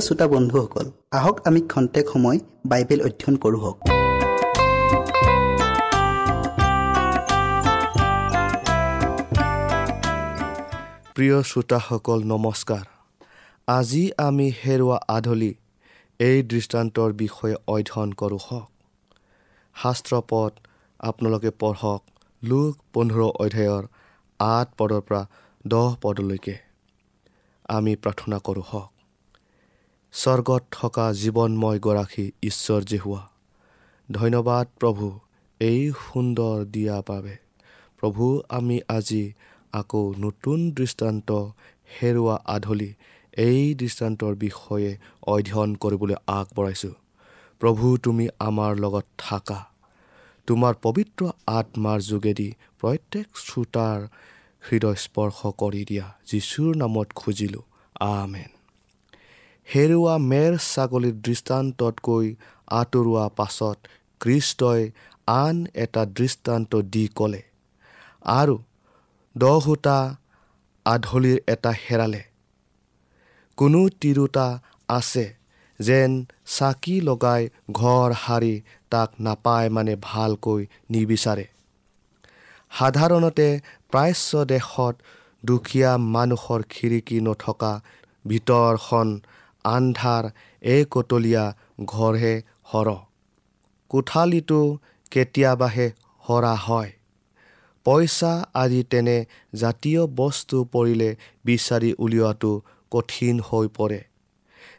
প্ৰিয় শ্ৰোতা বন্ধুসকল আহক আমি খন্তেক সময় বাইবেল অধ্যয়ন কৰোঁ হওক। প্ৰিয় শ্ৰোতাসকল নমস্কাৰ। আজি আমি হেৰুৱা আধলি এই দৃষ্টান্তৰ বিষয়ে অধ্যয়ন কৰোঁ হওক। শাস্ত্ৰ পদ আপোনালোকে পঢ়ক লোক পোন্ধৰ অধ্যায়ৰ আঠ পদৰ পৰা দহ পদলৈকে। আমি প্ৰাৰ্থনা কৰোঁ হওক। স্বৰ্গত থকা জীৱনময় গৰাকী ঈশ্বৰ যে হোৱা। ধন্যবাদ প্ৰভু এই সুন্দৰ দিয়াৰ বাবে। প্ৰভু আমি আজি আকৌ নতুন দৃষ্টান্ত হেৰুৱা আধলি এই দৃষ্টান্তৰ বিষয়ে অধ্যয়ন কৰিবলৈ আগবঢ়াইছোঁ। প্ৰভু তুমি আমাৰ লগত থাকা। তোমাৰ পবিত্ৰ আত্মাৰ যোগেদি প্ৰত্যেক শ্ৰোতাৰ হৃদয় স্পৰ্শ কৰি দিয়া। যীশুৰ নামত খুজিলোঁ। আমেন। হেৰুৱা মেৰ ছাগলীৰ দৃষ্টান্ততকৈ আঁতৰোৱা পাছত কৃষ্টই আন এটা দৃষ্টান্ত দি ক'লে আৰু দহোটা আধলিৰ এটা হেৰালে। কোনো তিৰোতা আছে যেন চাকি লগাই ঘৰ সাৰি তাক নাপায় মানে ভালকৈ নিবিচাৰে। সাধাৰণতে প্ৰাচ্য দেশত দুখীয়া মানুহৰ খিৰিকী নথকা ভিতৰখন আন্ধাৰ একতলীয়া ঘৰহে সৰহ কোঠালিটো কেতিয়াবাহে সৰা হয়। পইচা আদি তেনে জাতীয় বস্তু পৰিলে বিচাৰি উলিওৱাটো কঠিন হৈ পৰে।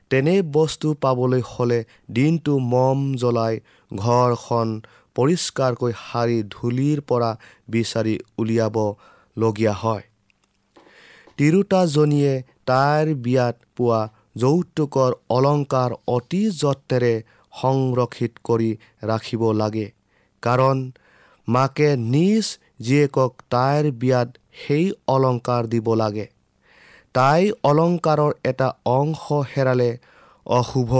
তেনে বস্তু পাবলৈ হ'লে দিনটো মম জ্বলাই ঘৰখন পৰিষ্কাৰকৈ সাৰি ধূলিৰ পৰা বিচাৰি উলিয়াবলগীয়া হয়। তিৰোতাজনীয়ে তাইৰ বিয়াত পোৱা যৌতুকৰ অলংকাৰ অতি যত্নেৰে সংৰক্ষিত কৰি ৰাখিব লাগে। কাৰণ মাকে নিজ জীয়েকক তাইৰ বিয়াত সেই অলংকাৰ দিব লাগে। তাই অলংকাৰৰ এটা অংশ হেৰালে অশুভ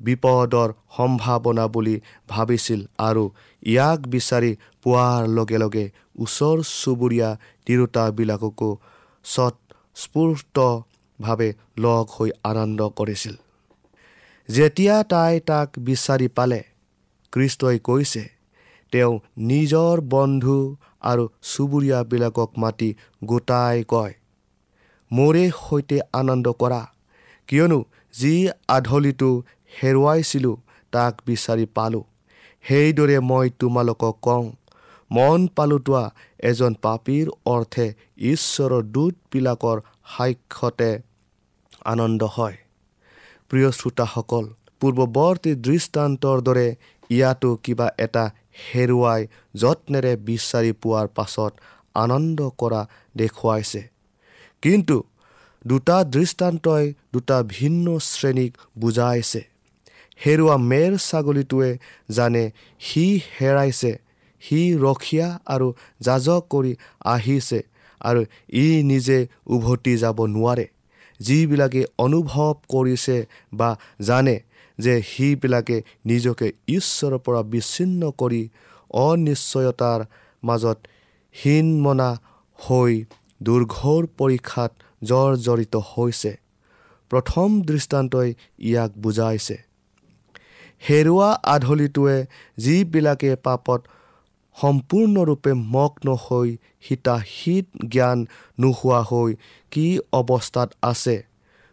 বিপদৰ সম্ভাৱনা বুলি ভাবিছিল আৰু ইয়াক বিচাৰি পোৱাৰ লগে লগে ওচৰ চুবুৰীয়া তিৰোতাবিলাককো স্বতঃস্ফূৰ্তভাৱে লগ হৈ আনন্দ কৰিছিল। যেতিয়া তাই তাক বিচাৰি পালে কৃষ্টই কৈছে তেওঁ নিজৰ বন্ধু আৰু চুবুৰীয়াবিলাকক মাতি গোটাই কয় মোৰে সৈতে আনন্দ কৰা কিয়নো যি আধলিটো হেৰুৱাইছিলোঁ তাক বিচাৰি পালোঁ। সেইদৰে মই তোমালোকক কওঁ মন পালোতোৱা এজন পাপীৰ অৰ্থে ঈশ্বৰৰ দূতবিলাকৰ সাক্ষতে আনন্দ হয়। প্ৰিয় শ্ৰোতাসকল পূৰ্বৱৰ্তী দৃষ্টান্তৰ দৰে ইয়াতো কিবা এটা হেৰুৱাই যত্নেৰে বিচাৰি পোৱাৰ পাছত আনন্দ কৰা দেখুৱাইছে। কিন্তু দুটা দৃষ্টান্তই দুটা ভিন্ন শ্ৰেণীক বুজাইছে। হেৰুৱা মেৰ ছাগলীটোৱে জানে সি হেৰাইছে সি ৰখীয়া আৰু যাজক কৰি আহিছে আৰু ই নিজে উভতি যাব নোৱাৰে। যিবিলাকে অনুভৱ কৰিছে বা জানে যে সিবিলাকে নিজকে ঈশ্বৰৰ পৰা বিচ্ছিন্ন কৰি অনিশ্চয়তাৰ মাজত হীনমনা হৈ দুৰ্ঘৰ পৰীক্ষাত জৰ্জৰিত হৈছে। প্ৰথম দৃষ্টান্তই ইয়াক বুজাইছে। হেৰুৱা আধলিটোৱে যিবিলাকে পাপত সম্পূৰ্ণৰূপে মগ্ন হৈ হিতাহিত জ্ঞান নোহোৱা হৈ কি অৱস্থাত আছে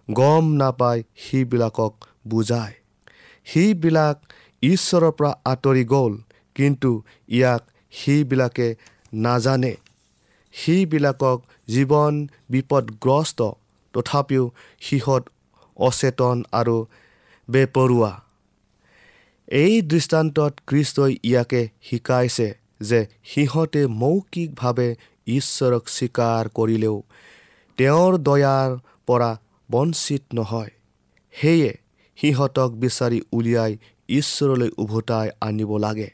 গম নাপাই সিবিলাকক বুজায়। সিবিলাক ঈশ্বৰৰ পৰা আঁতৰি গ'ল কিন্তু ইয়াক সিবিলাকে নাজানে। সিবিলাকক জীৱন বিপদগ্ৰস্ত তথাপিও সিহঁত অচেতন আৰু বেপৰুৱা। এই দৃষ্টান্তত কৃষ্টই ইয়াকে শিকাইছে। যে সিহঁতে মৌখিকভাৱে ঈশ্বৰক স্বীকাৰ কৰিলেও তেওঁৰ দয়াৰ পৰা বঞ্চিত নহয়। সেয়ে সিহঁতক বিচাৰি উলিয়াই ঈশ্বৰলৈ উভতাই আনিব লাগে।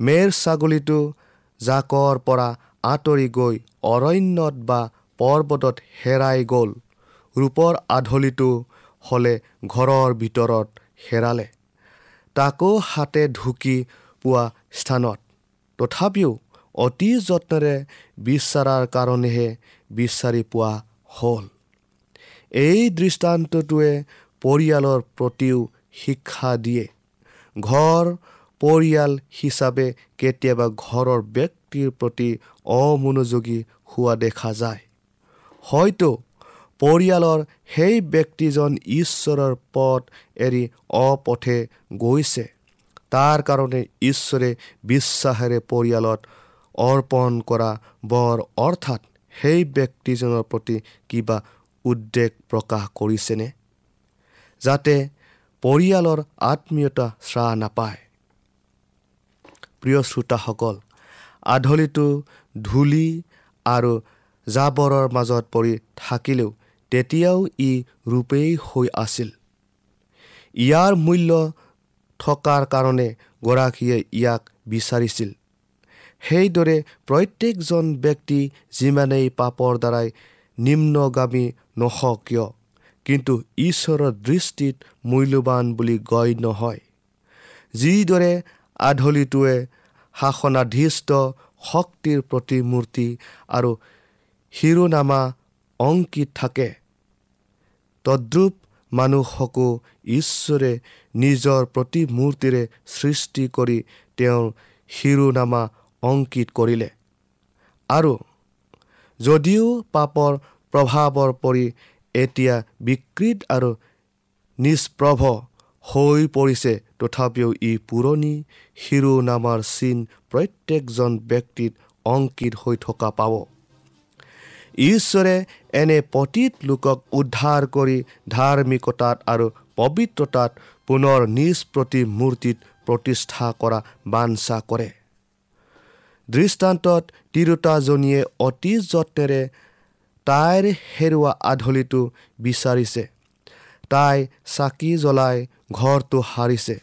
মেৰ ছাগলীটো জাকৰ পৰা আঁতৰি গৈ অৰণ্যত বা পৰ্বতত হেৰাই গ'ল। ৰূপৰ আধলিটো হ'লে ঘৰৰ ভিতৰত হেৰালে। তাকো হাতে ঢুকি পোৱা স্থানত তথাপিও অতি যত্নেৰে বিচাৰাৰ কাৰণেহে বিচাৰি পোৱা হ'ল। এই দৃষ্টান্তটোৱে পৰিয়ালৰ প্ৰতিও শিক্ষা দিয়ে। ঘৰ পৰিয়াল হিচাপে কেতিয়াবা ঘৰৰ ব্যক্তিৰ প্ৰতি অমনোযোগী হোৱা দেখা যায়। হয়তো পৰিয়ালৰ সেই ব্যক্তিজন ঈশ্বৰৰ পথ এৰি অপথে গৈছে। তাৰ কাৰণে ঈশ্বৰে বিশ্বাসেৰে পৰিয়ালত অৰ্পণ কৰা বৰ অৰ্থাৎ সেই ব্যক্তিজনৰ প্ৰতি কিবা উদ্বেগ প্ৰকাশ কৰিছেনে? যাতে পৰিয়ালৰ আত্মীয়তা শ্ৰাহ নাপায়। প্ৰিয় শ্ৰোতাসকল আধলিটো ধূলি আৰু জাবৰৰ মাজত পৰি থাকিলেও তেতিয়াও ই ৰূপেই হৈ আছিল। ইয়াৰ মূল্য থকাৰ কাৰণে গৰাকীয়ে ইয়াক বিচাৰিছিল। সেইদৰে প্ৰত্যেকজন ব্যক্তি যিমানেই পাপৰ দ্বাৰাই নিম্নগামী নহওক কিয় কিন্তু ঈশ্বৰৰ দৃষ্টিত মূল্যৱান বুলি গণ্য হয় যিদৰে আধলিটোৱে শাসনাধীষ্ঠ শক্তিৰ প্ৰতিমূৰ্তি আৰু শিৰোনামা অংকিত থাকে তদ্ৰুপ মানুহকো ঈশ্বৰে নিজৰ প্ৰতিমূৰ্তিৰে সৃষ্টি কৰি তেওঁৰ শিৰোনামা অংকিত কৰিলে। আৰু যদিও পাপৰ প্ৰভাৱৰ পৰি এতিয়া বিকৃত আৰু নিষ্প্ৰভ হৈ পৰিছে তথাপিও ই পুৰণি শিৰোনামাৰ চিন প্ৰত্যেকজন ব্যক্তিত অংকিত হৈ থকা পাব। ঈশ্বৰে এনে পতীত লোকক উদ্ধাৰ কৰি ধাৰ্মিকতাত আৰু পবিত্ৰতাত পুনৰ নিজ প্ৰতিমূৰ্তিত প্ৰতিষ্ঠা কৰা বাঞ্ছা কৰে। দৃষ্টান্তত তিৰোতাজনীয়ে অতি যত্নেৰে তাইৰ হেৰুৱা আধলিটো বিচাৰিছে। তাই চাকি জ্বলাই ঘৰটো সাৰিছে।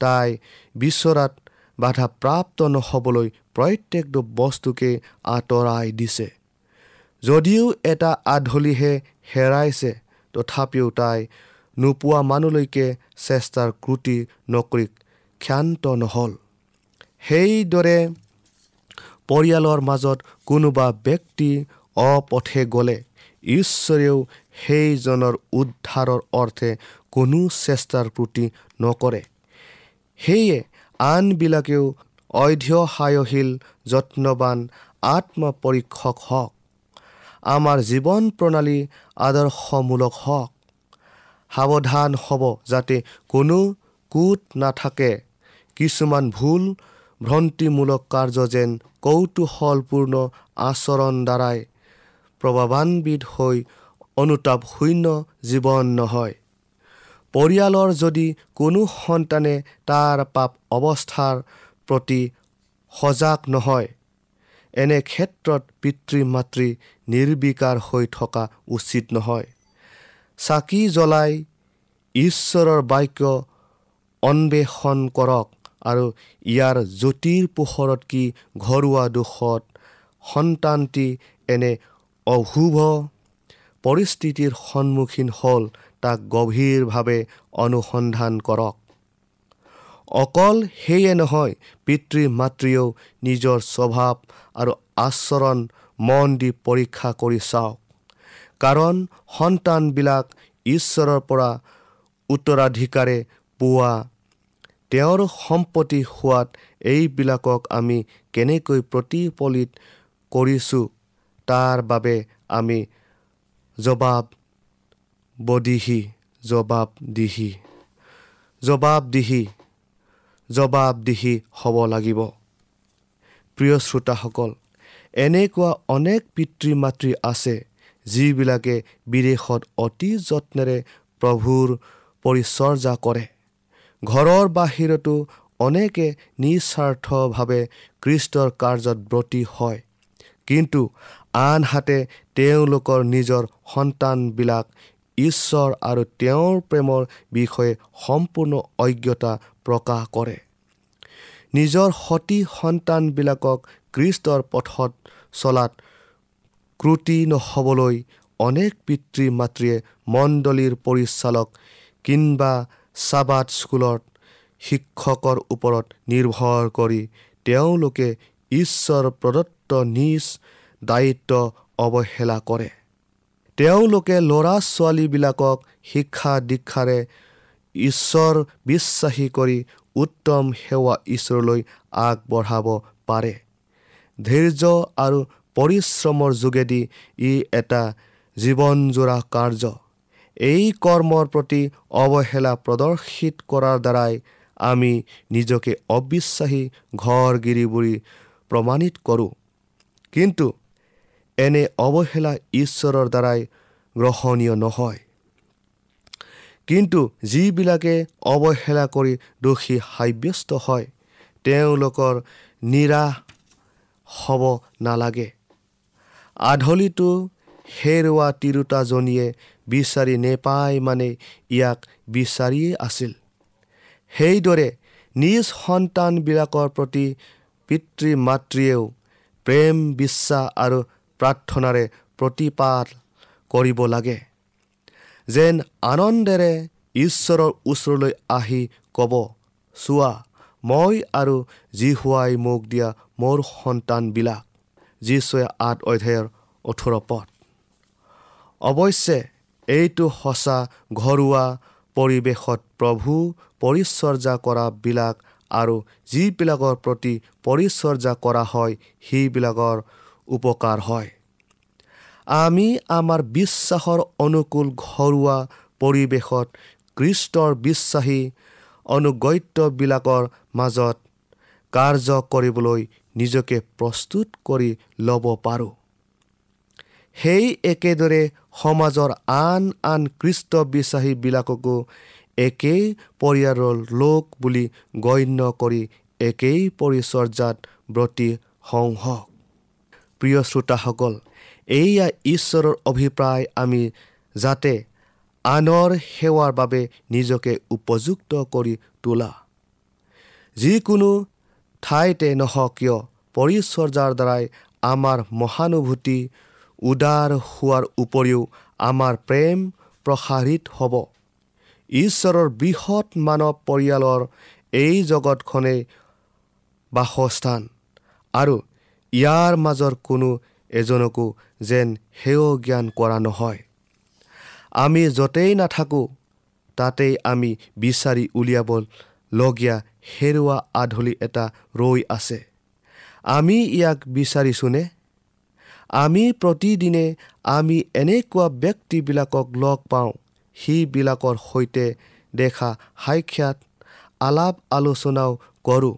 তাই বিচৰাত বাধাপ্ৰাপ্ত নহ'বলৈ প্ৰত্যেকটো বস্তুকে আঁতৰাই দিছে। যদিও এটা আধলিহে হেৰাইছে তথাপিও তাই নোপোৱা মানুহলৈকে চেষ্টাৰ ক্ৰুটি নকৰি ক্ষান্ত নহ'ল। সেইদৰে পৰিয়ালৰ মাজত কোনোবা ব্যক্তি অপথে গ'লে ঈশ্বৰেও সেইজনৰ উদ্ধাৰৰ অৰ্থে কোনো চেষ্টাৰ ক্ৰুটি নকৰে। সেয়ে আনবিলাকেও অধ্যসায়শীল যত্নৱান আত্মপৰীক্ষক হওক। আমাৰ জীৱন প্ৰণালী আদৰ্শমূলক হওক। সাৱধান হ'ব যাতে কোনো কোট নাথাকে। কিছুমান ভুল ভ্ৰান্তিমূলক কাৰ্য যেন কৌতূহলপূৰ্ণ আচৰণ দ্বাৰাই প্ৰভাৱান্বিত হৈ অনুতাপ শূন্য জীৱন নহয়। পৰিয়ালৰ যদি কোনো সন্তানে তাৰ পাপ অৱস্থাৰ প্ৰতি সজাগ নহয় এনে ক্ষেত্ৰত পিতৃ মাতৃ নিৰ্বিকাৰ হৈ থকা উচিত নহয়। চাকি জ্বলাই ঈশ্বৰৰ বাক্য অন্বেষণ কৰক আৰু ইয়াৰ জ্যোতিৰ পোহৰত কি ঘৰুৱা দুখত সন্তানটি এনে অশুভ পৰিস্থিতিৰ সন্মুখীন হ'ল তাক গভীৰভাৱে অনুসন্ধান কৰক। অকল সেয়ে নহয় পিতৃ মাতৃয়েও নিজৰ স্বভাৱ আৰু আচৰণ মন দি পৰীক্ষা কৰি চাওক। কাৰণ সন্তানবিলাক ঈশ্বৰৰ পৰা উত্তৰাধিকাৰে পোৱা তেওঁৰ সম্পত্তি হোৱাত এইবিলাকক আমি কেনেকৈ প্ৰতিফলিত কৰিছোঁ তাৰ বাবে আমি জবাবদিহি জবাবদিহি জবাবদিহি জবাবদিহি হ'ব লাগিব। প্ৰিয় শ্ৰোতাসকল এনেকুৱা অনেক পিতৃ মাতৃ আছে যিবিলাকে বিদেশত অতি যত্নেৰে প্ৰভুৰ পৰিচৰ্যা কৰে। ঘৰৰ বাহিৰতো অনেকে নিস্বাৰ্থভাৱে কৃষ্টৰ কাৰ্যত ব্ৰতী হয়। কিন্তু আনহাতে তেওঁলোকৰ নিজৰ সন্তানবিলাক ঈশ্বৰ আৰু তেওঁৰ প্ৰেমৰ বিষয়ে সম্পূৰ্ণ অজ্ঞতা প্ৰকাশ কৰে। নিজৰ সতী সন্তানবিলাকক কৃষ্টৰ পথত চলাত ক্ৰুটি নহ'বলৈ অনেক পিতৃ মাতৃয়ে মণ্ডলীৰ পৰিচালক কিম্বা চাবাত স্কুলত শিক্ষকৰ ওপৰত নিৰ্ভৰ কৰি তেওঁলোকে ঈশ্বৰ প্ৰদত্ত নিজ দায়িত্ব অৱহেলা কৰে। তেওঁলোকে ল'ৰা ছোৱালীবিলাকক শিক্ষা দীক্ষাৰে ঈশ্বৰ বিশ্বাসী কৰি উত্তম সেৱা ঈশ্বৰলৈ আগবঢ়াব পাৰে। ধৈৰ্য আৰু পৰিশ্ৰমৰ যোগেদি ই এটা জীৱনজোৰা কাৰ্য। এই কৰ্মৰ প্ৰতি অৱহেলা প্ৰদৰ্শিত কৰাৰ দ্বাৰাই আমি নিজকে অবিশ্বাসী ঘৰগিৰি বুলি প্ৰমাণিত কৰোঁ। কিন্তু এনে অৱহেলা ঈশ্বৰৰ দ্বাৰাই গ্ৰহণীয় নহয়। কিন্তু যিবিলাকে অৱহেলা কৰি দোষী সাব্যস্ত হয় তেওঁলোকৰ নিৰাশ হ'ব নালাগে। আধলিটো হেৰুৱা তিৰোতাজনীয়ে বিচাৰি নেপাই মানে ইয়াক বিচাৰিয়েই আছিল। সেইদৰে নিজ সন্তানবিলাকৰ প্ৰতি পিতৃ মাতৃয়েও প্ৰেম বিশ্বাস আৰু প্ৰাৰ্থনাৰে প্ৰতিপাত কৰিব লাগে। যেন আনন্দেৰে ঈশ্বৰৰ ওচৰলৈ আহি ক'ব চোৱা মই আৰু জীহুৱাই মোক দিয়া মোৰ সন্তানবিলাক যীশুৱে আঠ অধ্যায়ৰ ওঠৰ পথ অৱশ্যে এইটো সঁচা ঘৰুৱা পৰিৱেশত প্ৰভু পৰিচৰ্যা কৰাবিলাক আৰু যিবিলাকৰ প্ৰতি পৰিচৰ্যা কৰা হয় সেইবিলাকৰ উপকাৰ হয়। আমি আমাৰ বিশ্বাসৰ অনুকূল ঘৰুৱা পৰিৱেশত কৃষ্টৰ বিশ্বাসী অনুগত্যবিলাকৰ মাজত কাৰ্য কৰিবলৈ নিজকে প্ৰস্তুত কৰি ল'ব পাৰোঁ। সেই একেদৰে সমাজৰ আন আন খ্ৰীষ্ট বিশ্বাসীবিলাককো একেই পৰিয়ালৰ লোক বুলি গণ্য কৰি একেই পৰিচৰ্যাত ব্ৰতী সংহক। প্ৰিয় শ্ৰোতাসকল এয়া ঈশ্বৰৰ অভিপ্ৰায় আমি যাতে আনৰ সেৱাৰ বাবে নিজকে উপযুক্ত কৰি তোলা। যিকোনো ঠাইতে নহওক কিয় পৰিচৰ্যাৰ দ্বাৰাই আমাৰ মহানুভূতি উদাৰ হোৱাৰ উপৰিও আমাৰ প্ৰেম প্ৰসাৰিত হ'ব। ঈশ্বৰৰ বৃহৎ মানৱ পৰিয়ালৰ এই জগতখনেই বাসস্থান। আৰু ইয়াৰ মাজৰ কোনো এজনকো যেন সেও জ্ঞান কৰা নহয়। আমি য'তেই নাথাকোঁ তাতেই আমি বিচাৰি উলিয়াবলগীয়া হেৰুৱা আধলি এটা ৰৈ আছে। আমি ইয়াক বিচাৰিছোঁনে? আমি প্ৰতিদিনে আমি এনেকুৱা ব্যক্তিবিলাকক লগ পাওঁ সেইবিলাকৰ সৈতে দেখা সাক্ষাৎ আলাপ আলোচনাও কৰোঁ।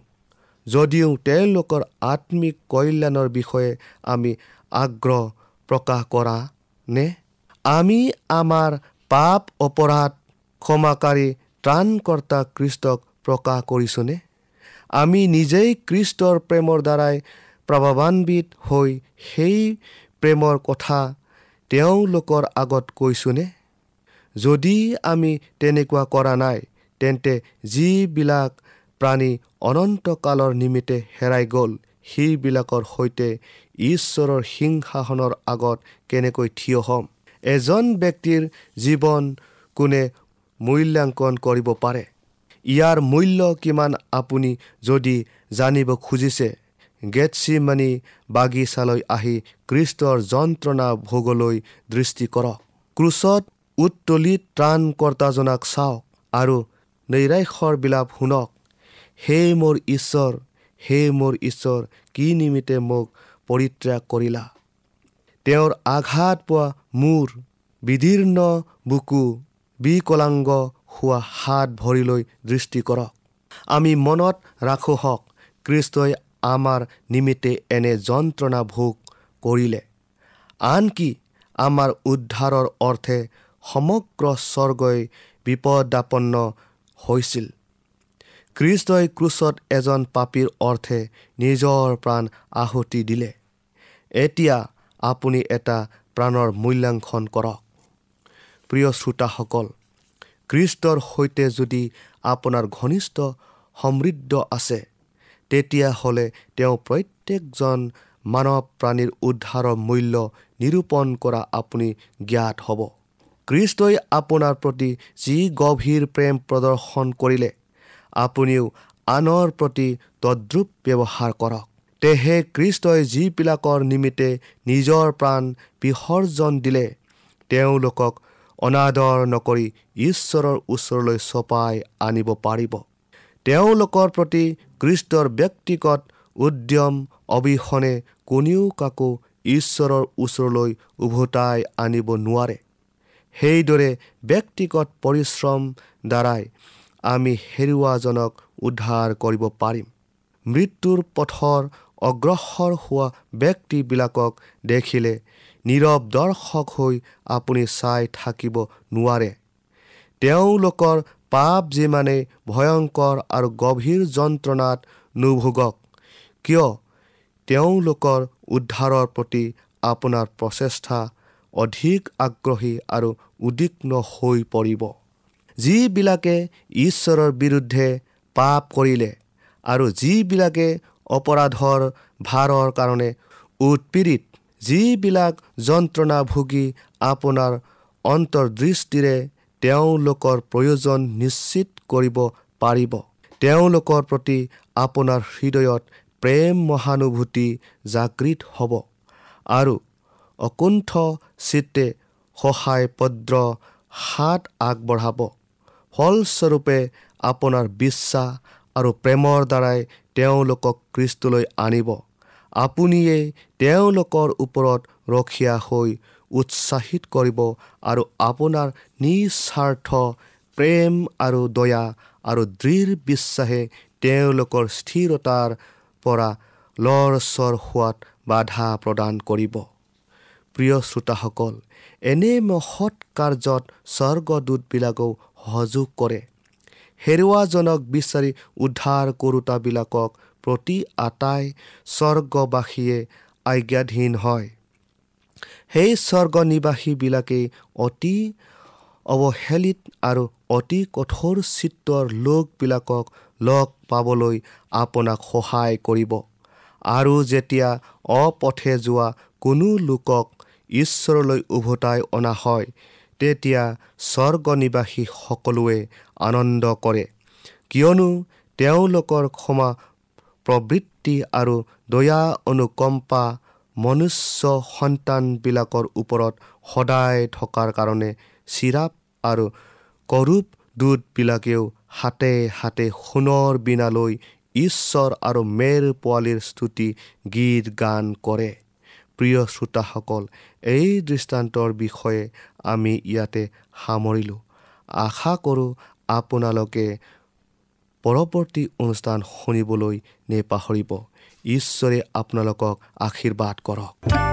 যদিও তেওঁলোকৰ আত্মিক কল্যাণৰ বিষয়ে আমি আগ্ৰহ প্ৰকাশ কৰা নে? আমি আমাৰ পাপ অপৰাধ ক্ষমাকাৰী ত্ৰাণকৰ্তা কৃষ্টক প্ৰকাশ কৰিছোঁনে? আমি নিজেই কৃষ্টৰ প্ৰেমৰ দ্বাৰাই প্ৰভাৱান্বিত হৈ সেই প্ৰেমৰ কথা তেওঁলোকৰ আগত কৈছোঁনে? যদি আমি তেনেকুৱা কৰা নাই তেন্তে যিবিলাক প্ৰাণী অনন্তকালৰ নিমিত্তে হেৰাই গ'ল। সেইবিলাকৰ সৈতে ঈশ্বৰৰ সিংহাসনৰ আগত কেনেকৈ থিয় হ'ম? এজন ব্যক্তিৰ জীৱন কোনে মূল্যাংকন কৰিব পাৰে? ইয়াৰ মূল্য কিমান আপুনি যদি জানিব খুজিছে? গেটচিমানি বাগিচালৈ আহি কৃষ্টৰ যন্ত্ৰণা ভোগলৈ দৃষ্টি কৰক। ক্ৰুচত উত্তলিত ত্ৰাণকৰ্তাজনাক চাওক আৰু নৈৰাশ্যৰ বিলাপ শুনক। হে মোৰ ঈশ্বৰ হে মোৰ ঈশ্বৰ কি নিমিত্তে মোক পৰিত্যাগ কৰিলা? তেওঁৰ আঘাত পোৱা মূৰ বিদীৰ্ণ বুকু বিকলাংগ হোৱা হাত ভৰিলৈ দৃষ্টি কৰক। আমি মনত ৰাখোঁ হওক কৃষ্টই আমাৰ নিমিত্তে এনে যন্ত্ৰণা ভোগ কৰিলে। আনকি আমাৰ উদ্ধাৰৰ অৰ্থে সমগ্ৰ স্বৰ্গই বিপদাপন্ন হৈছিল। খ্ৰীষ্টই ক্ৰুচত এজন পাপীৰ অৰ্থে নিজৰ প্ৰাণ আহুতি দিলে। এতিয়া আপুনি এটা প্ৰাণৰ মূল্যাংকন কৰক। প্ৰিয় শ্ৰোতাসকল খ্ৰীষ্টৰ সৈতে যদি আপোনাৰ ঘনিষ্ঠ সমৃদ্ধ আছে তেতিয়াহ'লে তেওঁ প্ৰত্যেকজন মানৱ প্ৰাণীৰ উদ্ধাৰৰ মূল্য নিৰূপণ কৰা আপুনি জ্ঞাত হ'ব। খ্ৰীষ্টই আপোনাৰ প্ৰতি যি গভীৰ প্ৰেম প্ৰদৰ্শন কৰিলে আপুনিও আনৰ প্ৰতি তদ্ৰুপ ব্যৱহাৰ কৰক। তেহে খ্ৰীষ্টই যিবিলাকৰ নিমিত্তে নিজৰ প্ৰাণ বিসৰ্জন দিলে তেওঁলোকক অনাদৰ নকৰি ঈশ্বৰৰ ওচৰলৈ চপাই আনিব পাৰিব। তেওঁলোকৰ প্ৰতি কৃষ্টৰ ব্যক্তিগত উদ্যম অবিহনে কোনেও কাকো ঈশ্বৰৰ ওচৰলৈ উভতাই আনিব নোৱাৰে। সেইদৰে ব্যক্তিগত পৰিশ্ৰম দ্বাৰাই আমি হেৰুৱাজনক উদ্ধাৰ কৰিব পাৰিম। মৃত্যুৰ পথৰ অগ্ৰসৰ হোৱা ব্যক্তিবিলাকক দেখিলে নীৰৱ দৰ্শক হৈ আপুনি চাই থাকিব নোৱাৰে। তেওঁলোকৰ পাপ যিমানে ভয়ংকৰ আৰু গভীৰ যন্ত্ৰণাত নুভোগক কিয়? তেওঁলোকৰ উদ্ধাৰৰ প্ৰতি আপোনাৰ প্ৰচেষ্টা অধিক আগ্ৰহী আৰু উদ্বিগ্ন হৈ পৰিব। যিবিলাকে ঈশ্বৰৰ বিৰুদ্ধে পাপ কৰিলে আৰু যিবিলাকে অপৰাধৰ ভাৰৰ কাৰণে উৎপীড়িত যিবিলাক যন্ত্ৰণা ভুগি আপোনাৰ অন্তৰ্দৃষ্টিৰে তেওঁলোকৰ প্ৰয়োজন নিশ্চিত কৰিব পাৰিব। তেওঁলোকৰ প্ৰতি আপোনাৰ হৃদয়ত প্ৰেম মহানুভূতি জাগৃত হ'ব আৰু অকুণ্ঠ চিত্তে সহায় পদ্ৰ হাত আগবঢ়াব। ফলস্বৰূপে আপোনাৰ বিশ্বাস আৰু প্ৰেমৰ দ্বাৰাই তেওঁলোকক কৃষ্টলৈ আনিব। আপুনিয়ে তেওঁলোকৰ ওপৰত ৰখীয়া হৈ উৎসাহিত কৰিব আৰু আপোনাৰ নিস্বাৰ্থ প্ৰেম আৰু দয়া আৰু দৃঢ় বিশ্বাসে তেওঁলোকৰ স্থিৰতাৰ পৰা লৰচৰ হোৱাত বাধা প্ৰদান কৰিব। প্ৰিয় শ্ৰোতাসকল এনে মহৎ কাৰ্যত স্বৰ্গদূতবিলাকেও সহযোগ কৰে। হেৰুৱাজনক বিচাৰি উদ্ধাৰ কৰোতাবিলাকক প্ৰতি আটাই স্বৰ্গবাসীয়ে আজ্ঞাধীন হয়। সেই স্বৰ্গ নিবাসীবিলাকেই অতি অৱহেলিত আৰু অতি কঠোৰ চিত্ৰৰ লোকবিলাকক লগ পাবলৈ আপোনাক সহায় কৰিব। আৰু যেতিয়া অপথে যোৱা কোনো লোকক ঈশ্বৰলৈ উভতাই অনা হয় তেতিয়া স্বৰ্গ নিবাসী সকলোৱে আনন্দ কৰে। কিয়নো তেওঁলোকৰ ক্ষমা প্ৰবৃত্তি আৰু দয়া অনুকম্পা মনুষ্য সন্তানবিলাকৰ ওপৰত সদায় থকাৰ কাৰণে চিৰাপ আৰু কৰূপ দূতবিলাকেও হাতে হাতে সোণৰ বিনালৈ ঈশ্বৰ আৰু মেৰ পোৱালীৰ স্তুতি গীত গান কৰে। প্ৰিয় শ্ৰোতাসকল এই দৃষ্টান্তৰ বিষয়ে আমি ইয়াতে সামৰিলোঁ। আশা কৰোঁ আপোনালোকে পৰৱৰ্তী অনুষ্ঠান শুনিবলৈ নেপাহৰিব। ঈশ্বৰে আপোনালোকক আশীৰ্বাদ কৰক।